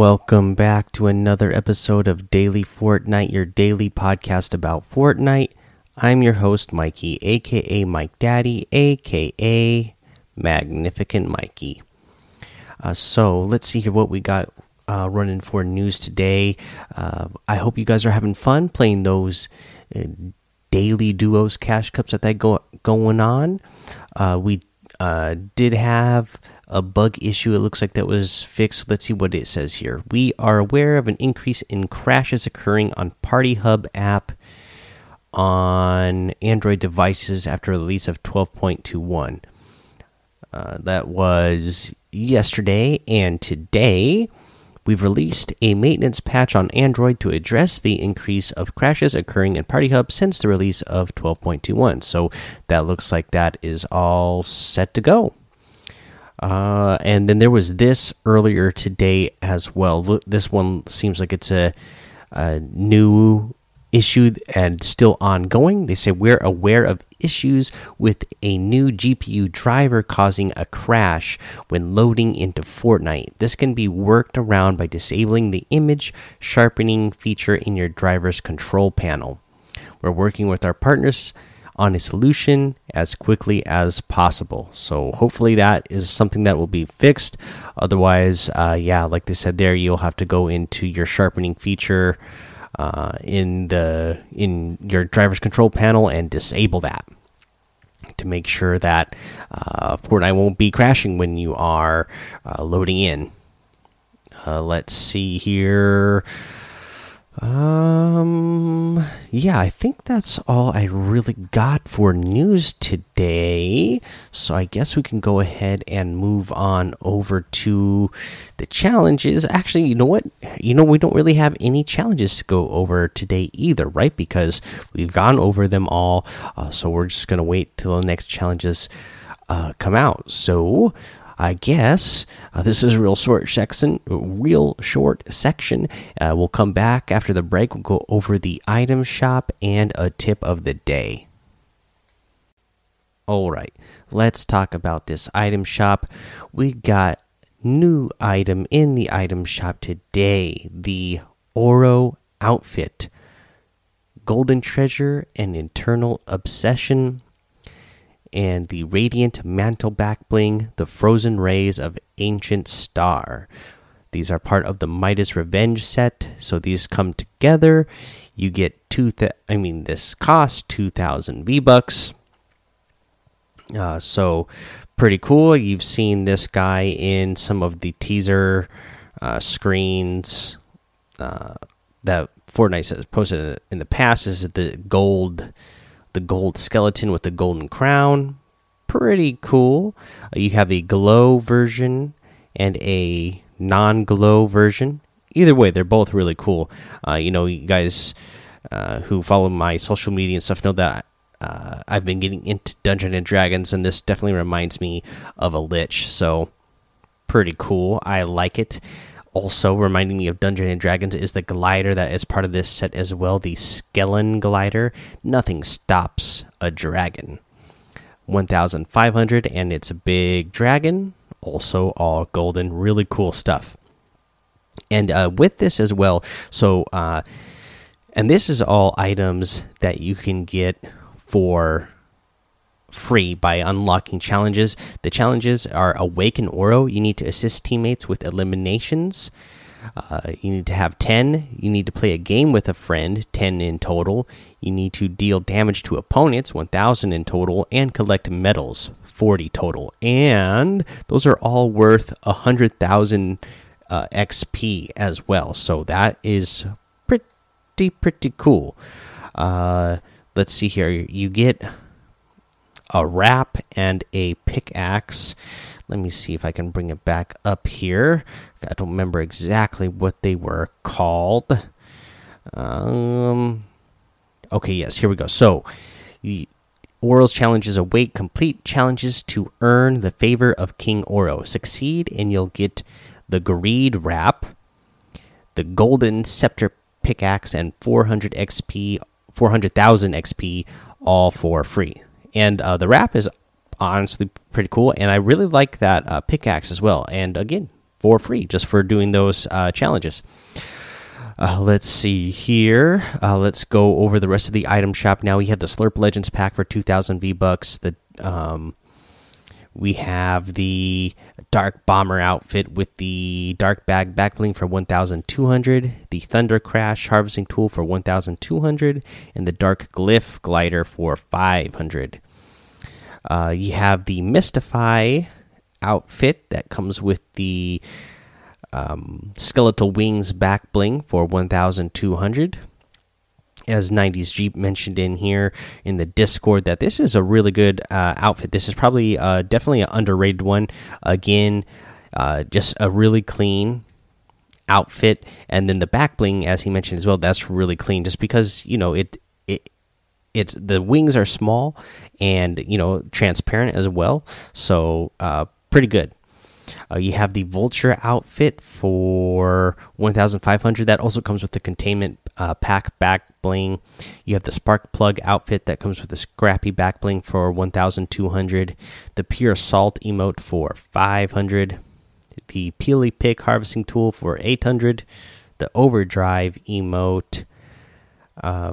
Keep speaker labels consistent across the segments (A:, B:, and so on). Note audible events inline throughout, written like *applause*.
A: Welcome back to another episode of Daily Fortnite, your daily podcast about Fortnite. I'm your host, Mikey, aka Mike Daddy, aka Magnificent Mikey. Uh, so let's see here what we got uh, running for news today. Uh, I hope you guys are having fun playing those uh, daily duos cash cups that they go going on. Uh, we uh, did have a bug issue. It looks like that was fixed. Let's see what it says here. We are aware of an increase in crashes occurring on Party Hub app on Android devices after release of 12.21. Uh, that was yesterday, and today we've released a maintenance patch on Android to address the increase of crashes occurring in Party Hub since the release of 12.21. So that looks like that is all set to go. Uh, and then there was this earlier today as well. This one seems like it's a, a new issue and still ongoing. They say we're aware of issues with a new GPU driver causing a crash when loading into Fortnite. This can be worked around by disabling the image sharpening feature in your driver's control panel. We're working with our partners on a solution as quickly as possible. So hopefully that is something that will be fixed. Otherwise, uh, yeah, like they said there, you'll have to go into your sharpening feature uh, in the in your driver's control panel and disable that to make sure that uh, Fortnite won't be crashing when you are uh, loading in. Uh, let's see here. Um, yeah, I think that's all I really got for news today. So I guess we can go ahead and move on over to the challenges. Actually, you know what? You know, we don't really have any challenges to go over today either, right? Because we've gone over them all. Uh, so we're just going to wait till the next challenges uh, come out. So I guess uh, this is a real short section. Real short section. Uh, we'll come back after the break. We'll go over the item shop and a tip of the day. All right, let's talk about this item shop. We got new item in the item shop today. The Oro outfit, Golden Treasure, and Internal Obsession and the radiant mantle back bling, the frozen rays of ancient star. These are part of the Midas Revenge set, so these come together. You get two. I mean, this costs two thousand V bucks. Uh, so pretty cool. You've seen this guy in some of the teaser uh, screens uh, that Fortnite has posted in the past. Is the gold the gold skeleton with the golden crown. Pretty cool. Uh, you have a glow version and a non glow version. Either way, they're both really cool. Uh, you know, you guys uh, who follow my social media and stuff know that uh, I've been getting into Dungeon and Dragons, and this definitely reminds me of a Lich. So, pretty cool. I like it also reminding me of Dungeon and Dragons is the glider that is part of this set as well, the Skellen glider. Nothing stops a dragon. 1500 and it's a big dragon, also all golden, really cool stuff. And uh, with this as well, so uh, and this is all items that you can get for free by unlocking challenges. The challenges are Awaken Oro. You need to assist teammates with eliminations. Uh, you need to have 10. You need to play a game with a friend, 10 in total. You need to deal damage to opponents, 1,000 in total, and collect medals, 40 total. And those are all worth 100,000 uh, XP as well. So that is pretty, pretty cool. Uh, let's see here. You get a wrap and a pickaxe. Let me see if I can bring it back up here. I don't remember exactly what they were called. Um. Okay, yes, here we go. So, Oro's challenges await complete challenges to earn the favor of King Oro. Succeed, and you'll get the Greed Wrap, the Golden Scepter Pickaxe, and 400 XP, 400,000 XP, all for free and uh, the wrap is honestly pretty cool and i really like that uh, pickaxe as well and again for free just for doing those uh, challenges. Uh, let's see here. Uh, let's go over the rest of the item shop now. We have the Slurp Legends pack for 2,000 V bucks. The um, we have the Dark Bomber outfit with the Dark Bag back bling for 1,200, the Thunder Crash harvesting tool for 1,200, and the Dark Glyph glider for 500. Uh, you have the Mystify outfit that comes with the um, skeletal wings back bling for 1200 as 90s jeep mentioned in here in the discord that this is a really good uh, outfit. This is probably uh, definitely an underrated one. Again uh, just a really clean outfit. And then the back bling as he mentioned as well that's really clean just because you know it it it's the wings are small and you know transparent as well. So uh, pretty good uh, you have the Vulture outfit for 1,500. That also comes with the containment uh, pack back bling. You have the Spark Plug outfit that comes with the Scrappy back bling for 1,200. The Pure Salt emote for 500. The Peely Pick harvesting tool for 800. The Overdrive emote uh,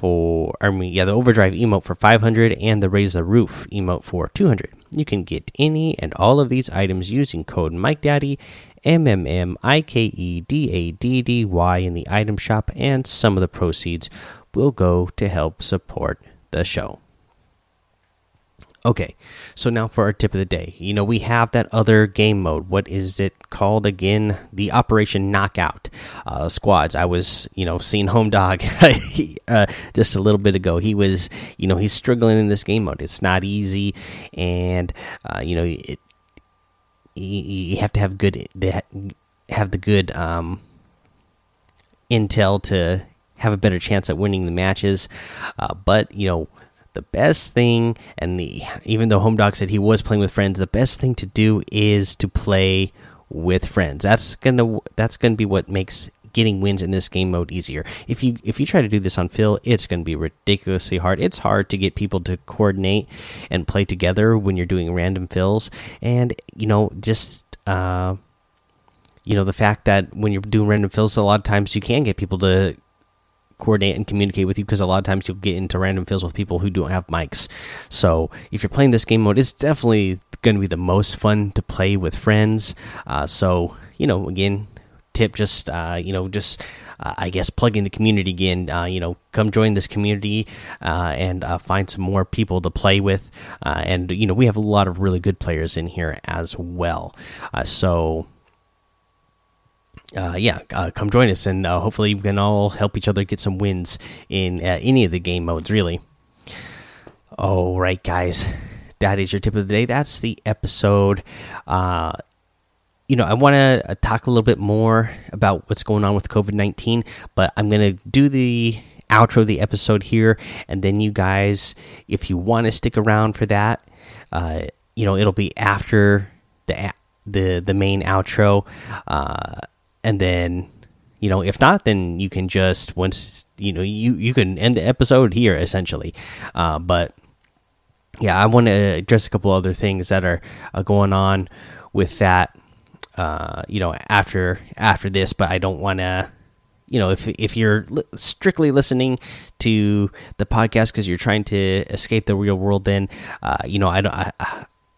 A: for, I mean, yeah, the Overdrive emote for 500 and the Raise the Roof emote for 200. You can get any and all of these items using code MikeDaddy, M M M I K E D A D D Y in the item shop, and some of the proceeds will go to help support the show. Okay, so now for our tip of the day. You know, we have that other game mode. What is it called again? The Operation Knockout uh, squads. I was, you know, seeing Home Dog *laughs* uh, just a little bit ago. He was, you know, he's struggling in this game mode. It's not easy, and uh, you know, it, you, have to have good, have the good um, intel to have a better chance at winning the matches. Uh, but you know the best thing, and even though Home Dog said he was playing with friends, the best thing to do is to play with friends. That's gonna that's gonna be what makes getting wins in this game mode easier. If you if you try to do this on fill, it's going to be ridiculously hard. It's hard to get people to coordinate and play together when you're doing random fills, and you know just. Uh, you know the fact that when you're doing random fills, a lot of times you can get people to coordinate and communicate with you because a lot of times you'll get into random fields with people who don't have mics. So if you're playing this game mode, it's definitely going to be the most fun to play with friends. Uh, so you know, again, tip just uh, you know just. Uh, I guess plugging the community again. Uh, you know, come join this community uh, and uh, find some more people to play with. and you know, we have a lot of really good players in here as well. so uh, yeah, uh, come join us, and uh, hopefully we can all help each other get some wins in uh, any of the game modes. Really. All right, guys, that is your tip of the day. That's the episode. Uh, you know, I want to uh, talk a little bit more about what's going on with COVID nineteen, but I'm gonna do the outro of the episode here, and then you guys, if you want to stick around for that, you know, it'll be after the the the main outro and then you know if not then you can just once you know you you can end the episode here essentially. Uh, but yeah i want to address a couple other things that are uh, going on with that uh, you know after after this. But i don't want to you know if if you're li strictly listening to the podcast because you're trying to escape the real world then uh, you know i don't I,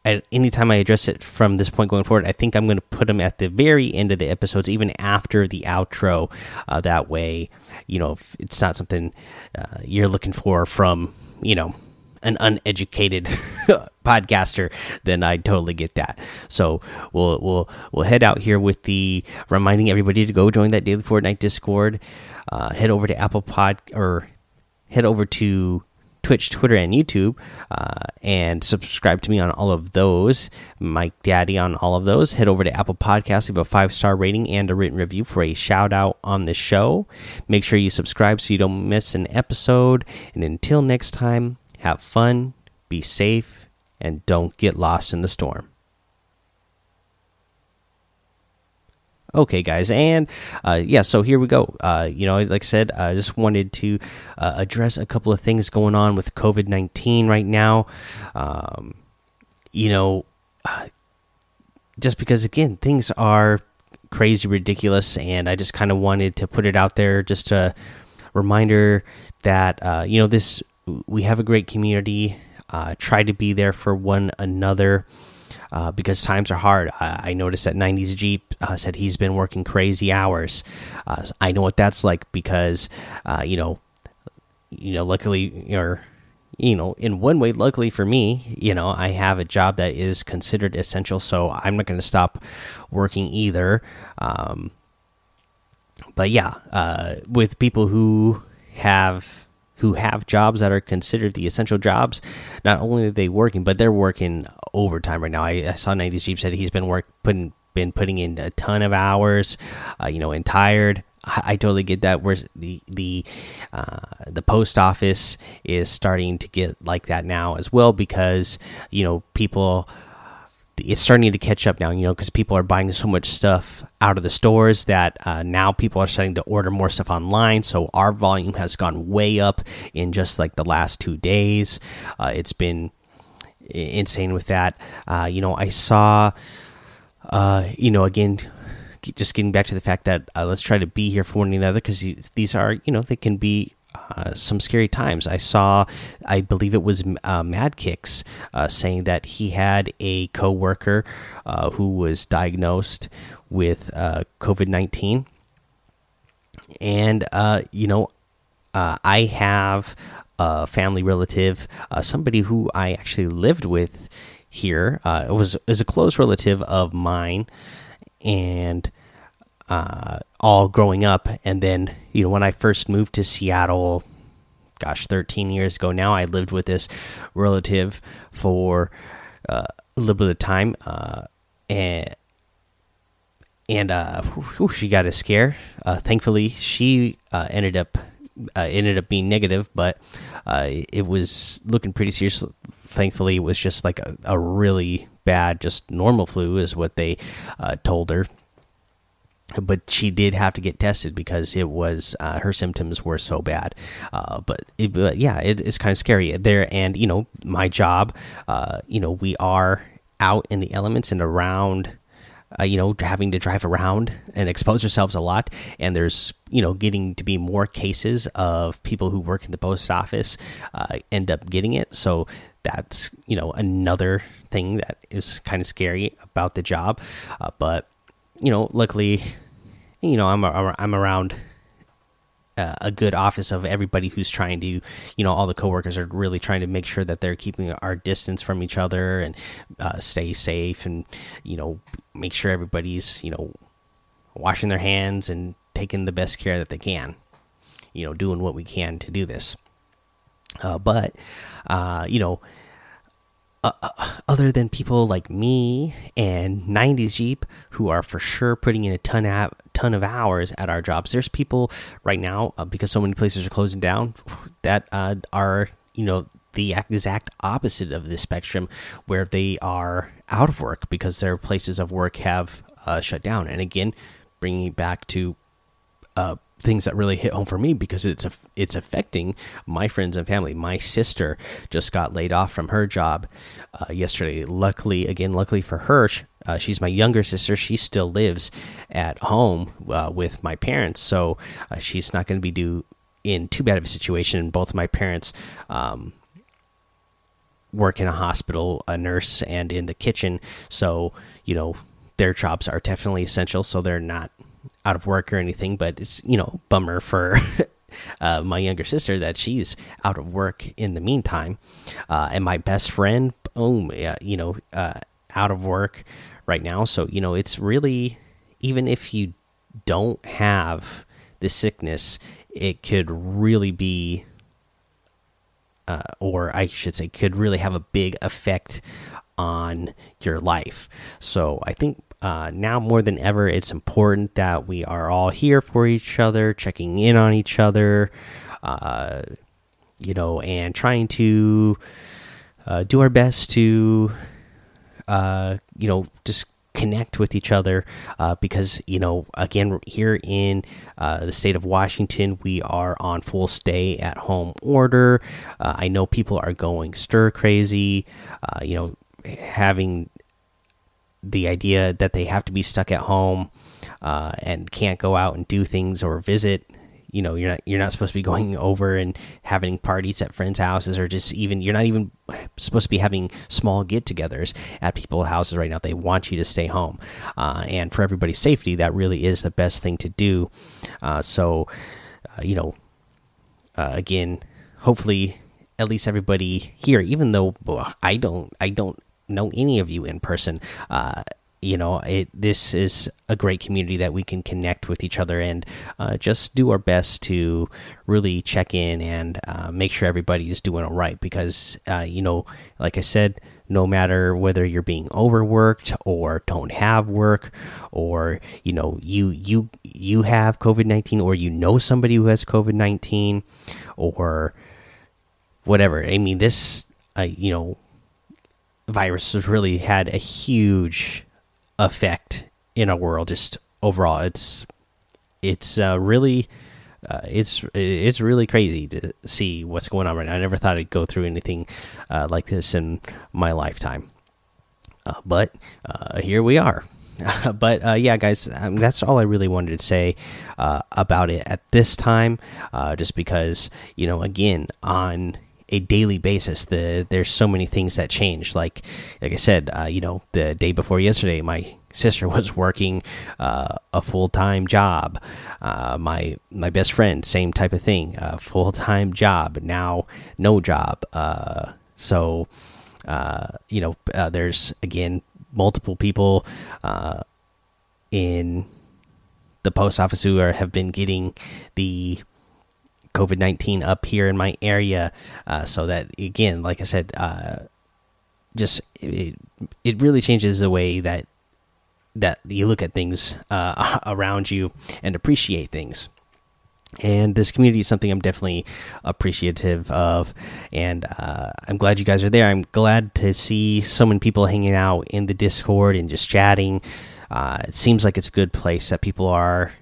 A: at anytime I address it from this point going forward, I think I'm going to put them at the very end of the episodes, even after the outro. Uh, that way, you know, if it's not something uh, you're looking for from, you know, an uneducated *laughs* podcaster, then I totally get that. So we'll we'll we'll head out here with the reminding everybody to go join that daily Fortnite Discord. Uh, head over to Apple Pod or head over to Twitch, Twitter, and YouTube, uh, and subscribe to me on all of those. Mike Daddy on all of those. Head over to Apple Podcasts, leave a five star rating and a written review for a shout out on the show. Make sure you subscribe so you don't miss an episode. And until next time, have fun, be safe, and don't get lost in the storm. Okay, guys, and uh, yeah, so here we go. Uh, you know, like I said, I just wanted to uh, address a couple of things going on with COVID nineteen right now. Um, you know, just because again things are crazy ridiculous and i just kind of wanted to put it out there just a reminder that uh, you know this we have a great community uh, try to be there for one another uh, because times are hard. I, I noticed that 90s Jeep uh, said he's been working crazy hours. Uh, I know what that's like because, uh, you know, you know, luckily, or you know, in one way, luckily for me, you know, I have a job that is considered essential, so I'm not going to stop working either. Um, but yeah, uh, with people who have who have jobs that are considered the essential jobs, not only are they working, but they're working overtime right now. I, I saw 90s Jeep said he's been work putting been putting in a ton of hours, uh, you know, and tired. I, I, totally get that. Where the the uh, the post office is starting to get like that now as well because you know people it's starting to catch up now, you know, because people are buying so much stuff out of the stores that uh, now people are starting to order more stuff online. So our volume has gone way up in just like the last two days. Uh, it's been insane with that. Uh, you know, I saw, uh, you know, again, just getting back to the fact that uh, let's try to be here for one another because these are, you know, they can be uh, some scary times. I saw, I believe it was uh, Mad Kicks uh, saying that he had a coworker uh, who was diagnosed with uh, COVID nineteen, and you know, I have a family relative, somebody who I actually lived with here. it was is a close relative of mine, and uh, all growing up. And then, you know, when I first moved to Seattle, gosh, 13 years ago now, I lived with this relative for uh, a little bit of time. Uh, and and uh, whew, she got a scare. Uh, thankfully, she uh, ended up uh, ended up being negative, but uh, it was looking pretty serious. Thankfully, it was just like a, a really bad, just normal flu, is what they uh, told her but she did have to get tested because it was uh, her symptoms were so bad. Uh, but, it, but, yeah, it, it's kind of scary there. And you know, my job, uh, you know, we are out in the elements and around. Uh, you know, having to drive around and expose ourselves a lot, and there's you know getting to be more cases of people who work in the post office uh, end up getting it. So that's you know another thing that is kind of scary about the job. Uh, but you know, luckily you know I'm I'm around uh, a good office of everybody who's trying to you know all the coworkers are really trying to make sure that they're keeping our distance from each other and uh, stay safe and you know make sure everybody's you know washing their hands and taking the best care that they can you know doing what we can to do this. Uh, but uh, you know uh, uh, other than people like me and 90s Jeep who are for sure putting in a ton of ton of hours at our jobs. There's people right now uh, because so many places are closing down that uh, are you know the exact opposite of the spectrum where they are out of work because their places of work have uh, shut down. And again, bringing it back to uh, things that really hit home for me because it's a, it's affecting my friends and family. My sister just got laid off from her job uh, yesterday. Luckily, again, luckily for her, uh, she's my younger sister. She still lives at home uh, with my parents, so uh, she's not going to be due in too bad of a situation. Both of my parents. Um, work in a hospital, a nurse, and in the kitchen. So, you know, their jobs are definitely essential. So they're not out of work or anything, but it's you know bummer for *laughs* uh, my younger sister that she's out of work in the meantime, uh, and my best friend, boom, yeah, you know, uh, out of work right now. So you know, it's really even if you don't have the sickness, it could really be. Uh, or I should say, could really have a big effect on your life. So I think uh, now more than ever, it's important that we are all here for each other, checking in on each other, uh, you know, and trying to uh, do our best to, uh, you know, just connect with each other uh, because you know again here in uh, the state of washington we are on full stay at home order. I know people are going stir crazy you know having the idea that they have to be stuck at home uh, and can't go out and do things or visit. You know you're not you're not supposed to be going *laughs* over and having parties at friends houses or just even you're not even supposed to be having small get-togethers at people's houses right now. They want you to stay home. Uh, and for everybody's safety that really is the best thing to do. Uh, so uh, you know uh, again hopefully at least everybody here even though i don't i don't know any of you in person uh, you know it this is a great community that we can connect with each other and uh, just do our best to really check in and uh, make sure everybody is doing all right because uh, you know like i said no matter whether you're being overworked or don't have work or you know you you you have covid-19 or you know somebody who has covid-19 or whatever. I mean this uh, you know virus has really had a huge effect in our world. Just overall, it's it's uh, really uh, it's it's really crazy to see what's going on right now. I never thought I'd go through anything uh, like this in my lifetime, uh, but uh, here we are. *laughs* but uh, yeah, guys, um, that's all I really wanted to say about it at this time. just because you know, again, on a daily basis. The there's so many things that change. Like like I said, uh, you know, the day before yesterday, my sister *laughs* was working uh, a full time job. Uh, my my best friend, same type of thing, full time job. Now no job. Uh, so uh, you know, uh, there's again multiple people in the post office who are, have been getting the COVID 19 up here in my area. Uh, so that, again, like I said, uh, just it, it really changes the way that that you look at things uh, *laughs* around you and appreciate things. And this community is something I'm definitely appreciative of, and uh, I'm glad you guys are there. I'm glad to see so many people hanging out in the Discord and just chatting. Uh, it seems like it's a good place that people are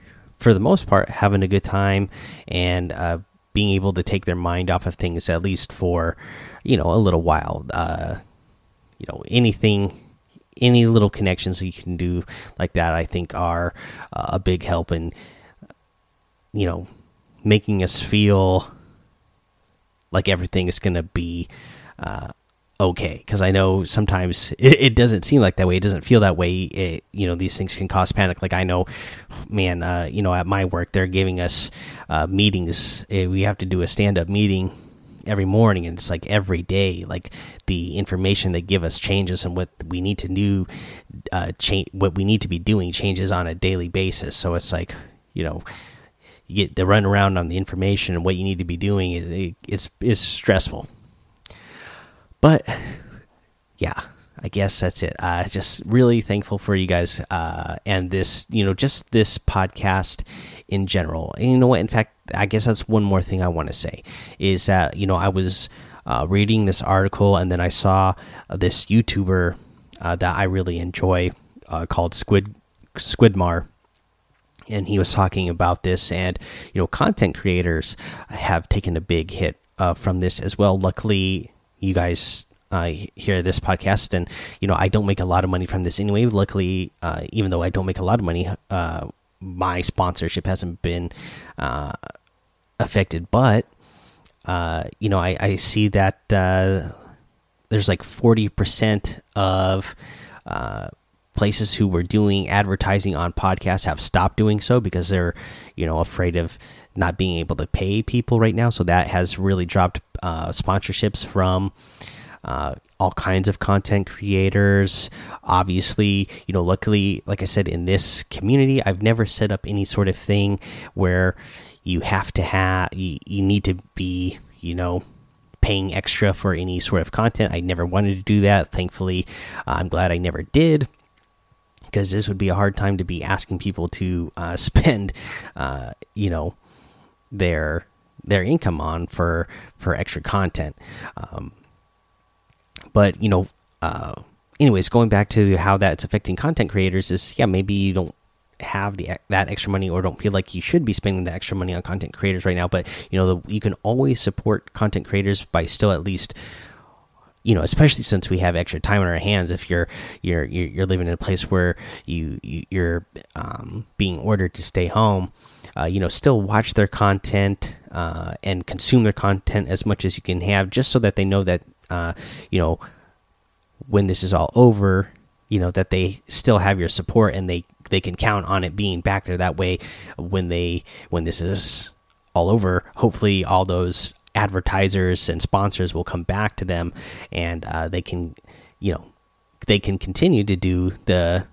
A: for the most part, having a good time and uh, being able to take their mind off of things at least for you know a little while. Uh, you know anything, any little connections you can do like that, I think are uh, a big help in you know making us feel like everything is going to be uh, okay because i know sometimes it, it, doesn't seem like that way. It doesn't feel that way. It, you know these things can cause panic. Like i know man uh, you know at my work they're giving us uh, meetings. Eh, we have to do a stand-up meeting every morning and it's like every day. Like the information they give us changes and what we need to do uh, change what we need to be doing changes on a daily basis. So it's like you know you get the run around on the information and what you need to be doing it, it's it's stressful but yeah, I guess that's it. Uh, just really thankful for you guys uh, and this, you know, just this podcast in general. And you know what? In fact, I guess that's one more thing I want to say is that you know I was uh, reading this article and then I saw this YouTuber uh, that I really enjoy uh, called Squid Squidmar. And he was talking about this, and you know, content creators have taken a big hit uh, from this as well. Luckily, you guys uh, hear this podcast, and you know I don't make a lot of money from this anyway. Luckily, uh, even though I don't make a lot of money, uh, my sponsorship hasn't been uh, affected. But uh, you know, I, I see that uh, there's like forty percent of places who were doing advertising on podcasts have stopped doing so because they're you know afraid of not being able to pay people right now. So that has really dropped uh, sponsorships from uh, all kinds of content creators. Obviously you know luckily like i said in this community i've never set up any sort of thing where you have to have you, you need to be you know paying extra for any sort of content. I never wanted to do that. Thankfully i'm glad i never did because this would be a hard time to be asking people to uh, *laughs* spend, uh, you know, their their income on for for extra content. Um, but you know, uh, anyways, going back to how that's affecting content creators is yeah, maybe you don't have the that extra money or don't feel like you should be spending the extra money on content creators right now but you know the, you can always support content creators by still at least you know, especially since we have extra time on our hands. If you're you're you're living in a place where you, you are um, being ordered to stay home, uh, you know, still watch their content uh, and consume their content as much as you can have, just so that they know that uh, you know when this is all over, you know that they still have your support and they they can count on it being back there. That way, when they when this is all over, hopefully all those advertisers and sponsors will come back to them and uh, they can you know they can continue to do the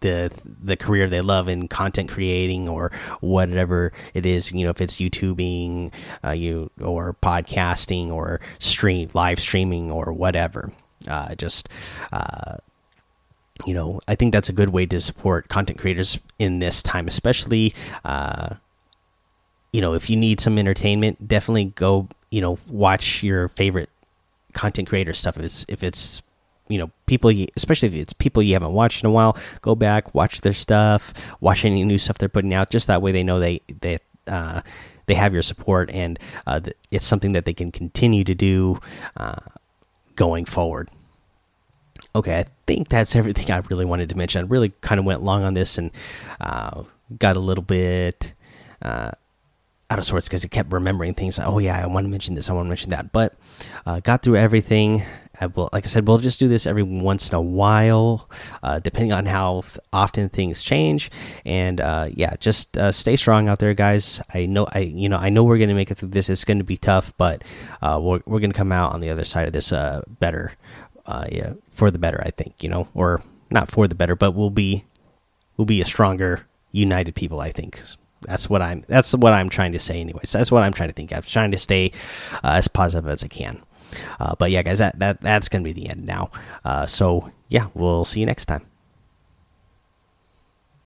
A: the the career they love in content creating or whatever it is you know if it's youtubing uh, you or podcasting or stream live streaming or whatever. Uh, just uh, you know i think that's a good way to support content creators in this time especially uh, you know, if you need some entertainment, definitely go, you know, watch your favorite content creator stuff. If it's if it's you know people, you, especially if it's people you haven't watched in a while, go back, watch their stuff, watch any new stuff they're putting out. Just that way, they know they they uh, they have your support, and uh, it's something that they can continue to do uh, going forward. Okay, I think that's everything I really wanted to mention. I really kind of went long on this and uh, got a little bit uh, out of sorts because he kept remembering things. Oh yeah, I want to mention this. I want to mention that. But uh, got through everything. Uh, will, like I said, we'll just do this every once in a while, uh, depending on how often things change. And uh, yeah, just uh, stay strong out there, guys. I know, I you know, I know we're gonna make it through this. It's gonna be tough, but uh, we're we're gonna come out on the other side of this better. yeah, for the better, I think. You know, or not for the better, but we'll be we'll be a stronger, united people. I think. That's what I'm. That's what I'm trying to say. Anyways, that's what I'm trying to think. I'm trying to stay uh, as positive as I can. Uh, but yeah, guys, that that that's gonna be the end now. Uh, so yeah, we'll see you next time.